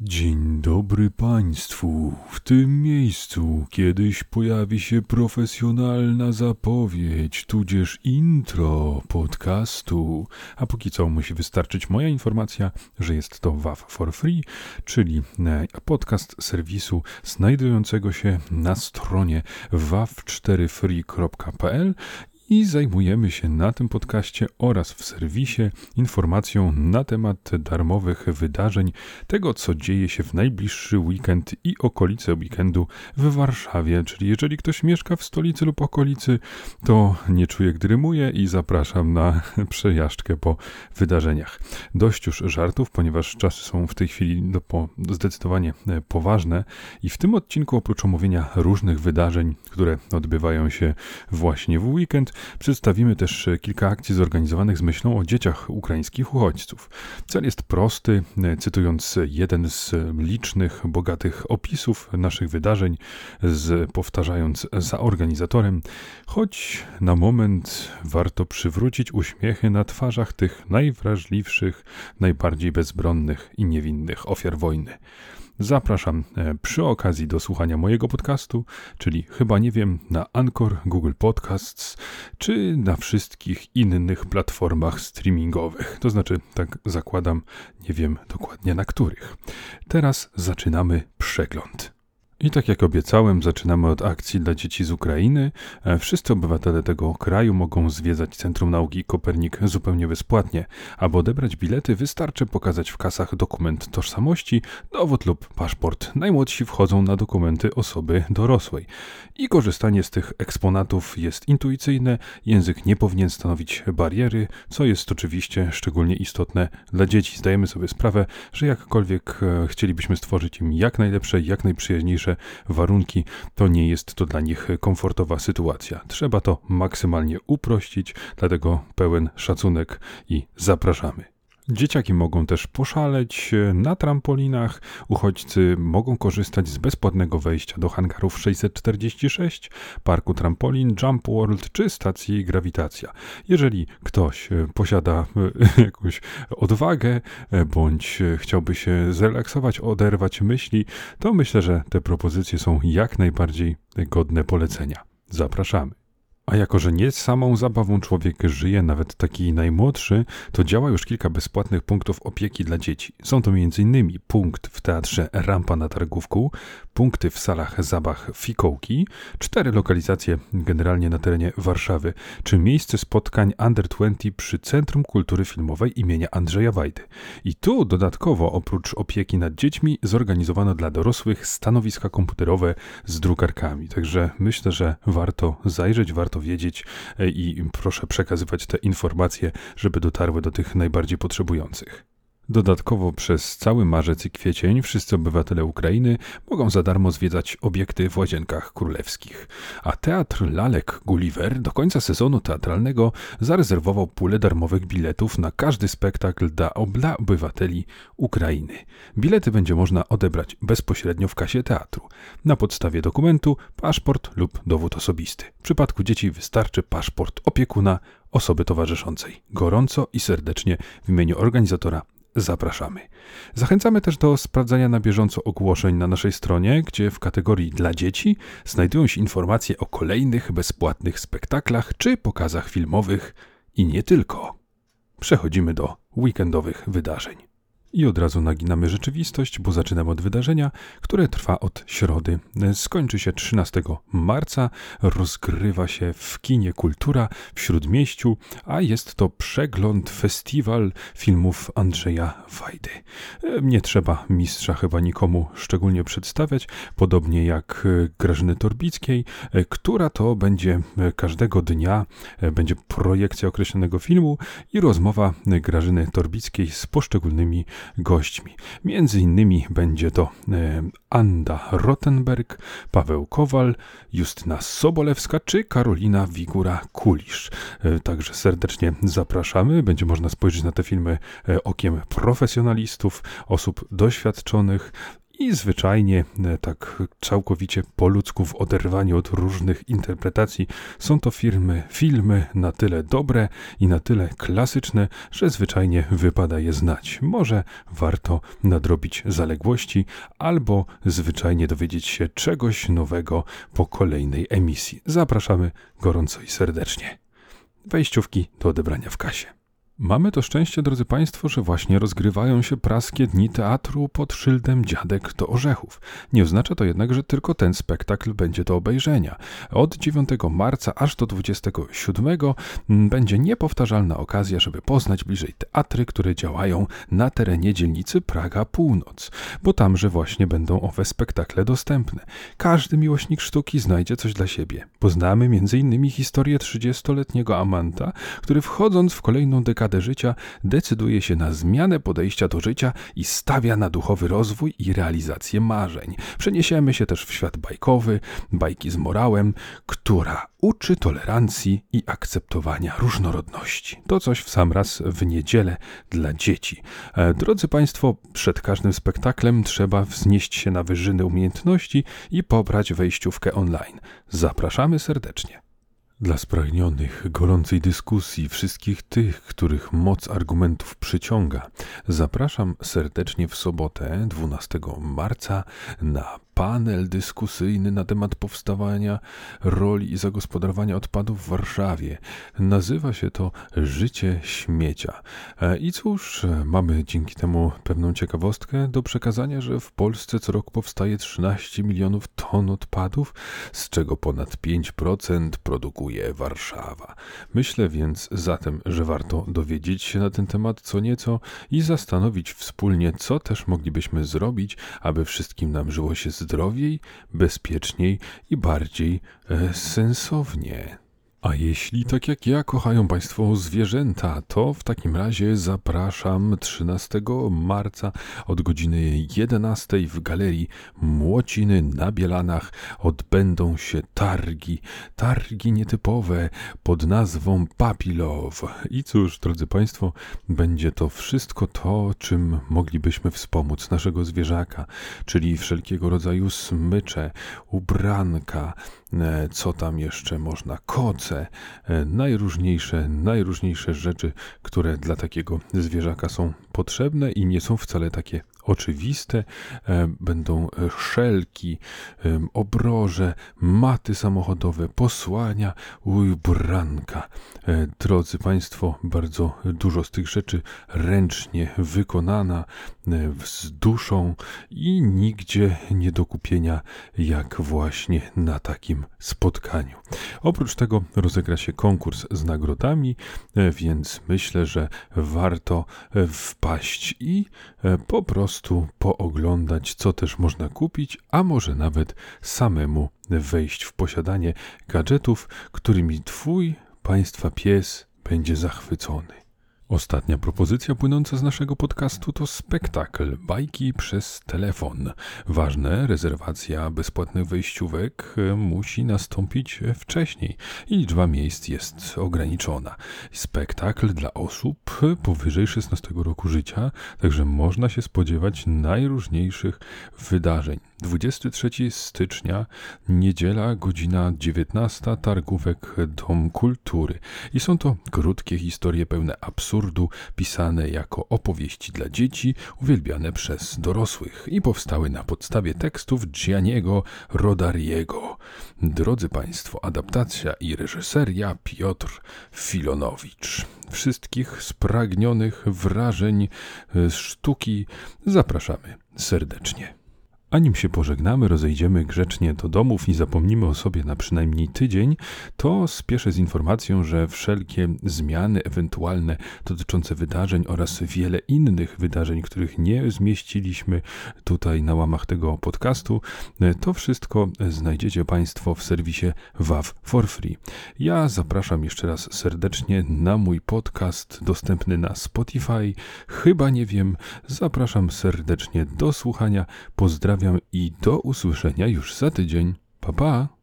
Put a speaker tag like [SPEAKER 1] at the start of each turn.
[SPEAKER 1] Dzień dobry Państwu. W tym miejscu kiedyś pojawi się profesjonalna zapowiedź, tudzież intro podcastu. A póki co musi wystarczyć moja informacja, że jest to WAV for Free, czyli e, podcast serwisu znajdującego się na stronie wav4free.pl i zajmujemy się na tym podcaście oraz w serwisie informacją na temat darmowych wydarzeń, tego co dzieje się w najbliższy weekend i okolice weekendu w Warszawie. Czyli jeżeli ktoś mieszka w stolicy lub okolicy, to nie czuję, gdy i zapraszam na przejażdżkę po wydarzeniach. Dość już żartów, ponieważ czasy są w tej chwili no, po, zdecydowanie e, poważne i w tym odcinku oprócz omówienia różnych wydarzeń, które odbywają się właśnie w weekend, Przedstawimy też e, kilka akcji zorganizowanych z myślą o dzieciach ukraińskich uchodźców. Cel jest prosty, e, cytując jeden z licznych, bogatych opisów naszych wydarzeń, z, powtarzając za organizatorem, choć na moment warto przywrócić uśmiechy na twarzach tych najwrażliwszych, najbardziej bezbronnych i niewinnych ofiar wojny. Zapraszam e, przy okazji do słuchania mojego podcastu, czyli chyba nie wiem, na Anchor, Google Podcasts, czy na wszystkich innych platformach streamingowych. To znaczy, tak zakładam, nie wiem dokładnie na których. Teraz zaczynamy przegląd. I tak jak obiecałem, zaczynamy od akcji dla dzieci z Ukrainy. E, wszyscy obywatele tego kraju mogą zwiedzać Centrum Nauki Kopernik zupełnie bezpłatnie. Aby odebrać bilety, wystarczy pokazać w kasach dokument tożsamości, dowód lub paszport. Najmłodsi wchodzą na dokumenty osoby dorosłej. I korzystanie z tych eksponatów jest intuicyjne, język nie powinien stanowić bariery, co jest oczywiście szczególnie istotne dla dzieci. Zdajemy sobie sprawę, że jakkolwiek e, chcielibyśmy stworzyć im jak najlepsze, jak najprzyjaźniejsze warunki, to nie jest to dla nich komfortowa sytuacja. Trzeba to maksymalnie uprościć, dlatego pełen szacunek i zapraszamy. Dzieciaki mogą też poszaleć na trampolinach. Uchodźcy mogą korzystać z bezpłatnego wejścia do hangarów 646, parku trampolin, Jump World czy stacji Grawitacja. Jeżeli ktoś e, posiada e, jakąś odwagę e, bądź chciałby się zrelaksować, oderwać myśli, to myślę, że te propozycje są jak najbardziej godne polecenia. Zapraszamy. A jako, że nie samą zabawą człowiek żyje, nawet taki najmłodszy, to działa już kilka bezpłatnych punktów opieki dla dzieci. Są to m.in. punkt w teatrze Rampa na Targówku, punkty w salach zabaw Fikołki, cztery lokalizacje generalnie na terenie Warszawy, czy miejsce spotkań Under 20 przy Centrum Kultury Filmowej imienia Andrzeja Wajdy. I tu dodatkowo oprócz opieki nad dziećmi zorganizowano dla dorosłych stanowiska komputerowe z drukarkami. Także myślę, że warto zajrzeć, warto warto wiedzieć e, i proszę przekazywać te informacje, żeby dotarły do tych najbardziej potrzebujących. Dodatkowo przez cały marzec i kwiecień wszyscy obywatele Ukrainy mogą za darmo zwiedzać obiekty w Łazienkach Królewskich. A Teatr Lalek Gulliver do końca sezonu teatralnego zarezerwował pulę darmowych biletów na każdy spektakl dla obywateli Ukrainy. Bilety będzie można odebrać bezpośrednio w kasie teatru, na podstawie dokumentu, paszport lub dowód osobisty. W przypadku dzieci wystarczy paszport opiekuna osoby towarzyszącej. Gorąco i serdecznie w imieniu organizatora zapraszamy. Zachęcamy też do sprawdzania na bieżąco ogłoszeń na naszej stronie, gdzie w kategorii dla dzieci znajdują się informacje o kolejnych bezpłatnych spektaklach czy pokazach filmowych i nie tylko. Przechodzimy do weekendowych wydarzeń. I od razu naginamy rzeczywistość, bo zaczynamy od wydarzenia, które trwa od środy. Skończy się 13 marca, rozgrywa się w kinie Kultura w Śródmieściu, a jest to przegląd, festiwal filmów Andrzeja Wajdy. Nie trzeba mistrza chyba nikomu szczególnie przedstawiać, podobnie jak Grażyny Torbickiej, która to będzie każdego dnia, będzie projekcja określonego filmu i rozmowa Grażyny Torbickiej z poszczególnymi gośćmi. Między innymi będzie to e, Anda Rottenberg, Paweł Kowal, Justyna Sobolewska czy Karolina Wigura-Kulisz. E, także serdecznie zapraszamy. Będzie można spojrzeć na te filmy e, okiem profesjonalistów, osób doświadczonych i zwyczajnie, e, tak całkowicie po ludzku, w oderwaniu od różnych interpretacji, są to firmy, filmy na tyle dobre i na tyle klasyczne, że zwyczajnie wypada je znać. Może warto nadrobić zaległości, albo zwyczajnie dowiedzieć się czegoś nowego po kolejnej emisji. Zapraszamy gorąco i serdecznie. Wejściówki do odebrania w kasie. Mamy to szczęście, drodzy Państwo, że właśnie rozgrywają się praskie dni teatru pod szyldem Dziadek do Orzechów. Nie oznacza to jednak, że tylko ten spektakl będzie do obejrzenia. Od 9 marca aż do 27 będzie niepowtarzalna okazja, żeby poznać bliżej teatry, które działają na terenie dzielnicy Praga Północ, bo tamże właśnie będą owe spektakle dostępne. Każdy miłośnik sztuki znajdzie coś dla siebie. Poznamy m.in. historię 30-letniego Amanta, który wchodząc w kolejną dekadę dekadę życia decyduje się na zmianę podejścia do życia i stawia na duchowy rozwój i realizację marzeń. Przeniesiemy się też w świat bajkowy, bajki z morałem, która uczy tolerancji i akceptowania różnorodności. To coś w sam raz w niedzielę dla dzieci. E, drodzy Państwo, przed każdym spektaklem trzeba wznieść się na wyżyny umiejętności i pobrać wejściówkę online. Zapraszamy serdecznie. Dla spragnionych gorącej dyskusji wszystkich tych, których moc argumentów przyciąga, zapraszam serdecznie w sobotę 12 marca na panel dyskusyjny na temat powstawania roli i zagospodarowania odpadów w Warszawie. Nazywa się to Życie śmiecia. E, I cóż, mamy dzięki temu pewną ciekawostkę do przekazania, że w Polsce co rok powstaje 13 milionów ton odpadów, z czego ponad 5% produkuje Warszawa. Myślę więc zatem, że warto dowiedzieć się na ten temat co nieco i zastanowić wspólnie, co też moglibyśmy zrobić, aby wszystkim nam żyło się z zdrowiej, bezpieczniej i bardziej e, sensownie. A jeśli tak jak ja kochają Państwo zwierzęta, to w takim razie zapraszam 13 marca od godziny 11 w galerii Młociny na Bielanach odbędą się targi, targi nietypowe pod nazwą Papilow. I cóż, drodzy Państwo, będzie to wszystko to, czym moglibyśmy wspomóc naszego zwierzaka, czyli wszelkiego rodzaju smycze, ubranka, E, co tam jeszcze można, koce, e, najróżniejsze, najróżniejsze rzeczy, które dla takiego zwierzaka są potrzebne i nie są wcale takie oczywiste. E, będą szelki, obroże, maty samochodowe, posłania, ubranka. Drodzy Państwo, bardzo dużo z tych rzeczy ręcznie wykonana, z duszą i nigdzie nie do kupienia jak właśnie na takim spotkaniu. Oprócz tego rozegra się konkurs z nagrodami, e, więc myślę, że warto e, wpaść i e, po prostu pooglądać, co też można kupić, a może nawet samemu wejść w posiadanie gadżetów, którymi Twój Państwa pies będzie zachwycony. Ostatnia propozycja płynąca z naszego podcastu to spektakl Bajki przez telefon. Ważne, rezerwacja bezpłatnych wejściówek e, musi nastąpić wcześniej i liczba miejsc jest ograniczona. Spektakl dla osób powyżej 16 roku życia, także można się spodziewać najróżniejszych wydarzeń. 23 stycznia, niedziela, godzina 19, targówek Dom Kultury. I są to krótkie historie pełne absurdu, pisane jako opowieści dla dzieci, uwielbiane przez dorosłych i powstały na podstawie tekstów Gianniego Rodariego. Drodzy Państwo, adaptacja i reżyseria Piotr Filonowicz. Wszystkich spragnionych wrażeń sztuki zapraszamy serdecznie. A się pożegnamy, rozejdziemy grzecznie do domów i zapomnimy o sobie na przynajmniej tydzień, to spieszę z informacją, że wszelkie zmiany ewentualne dotyczące wydarzeń oraz wiele innych wydarzeń, których nie zmieściliśmy tutaj na łamach tego podcastu, to wszystko znajdziecie Państwo w serwisie WAV for Free. Ja zapraszam jeszcze raz serdecznie na mój podcast dostępny na Spotify. Chyba nie wiem, zapraszam serdecznie do słuchania. Pozdrawiam i do usłyszenia już za tydzień. Pa pa!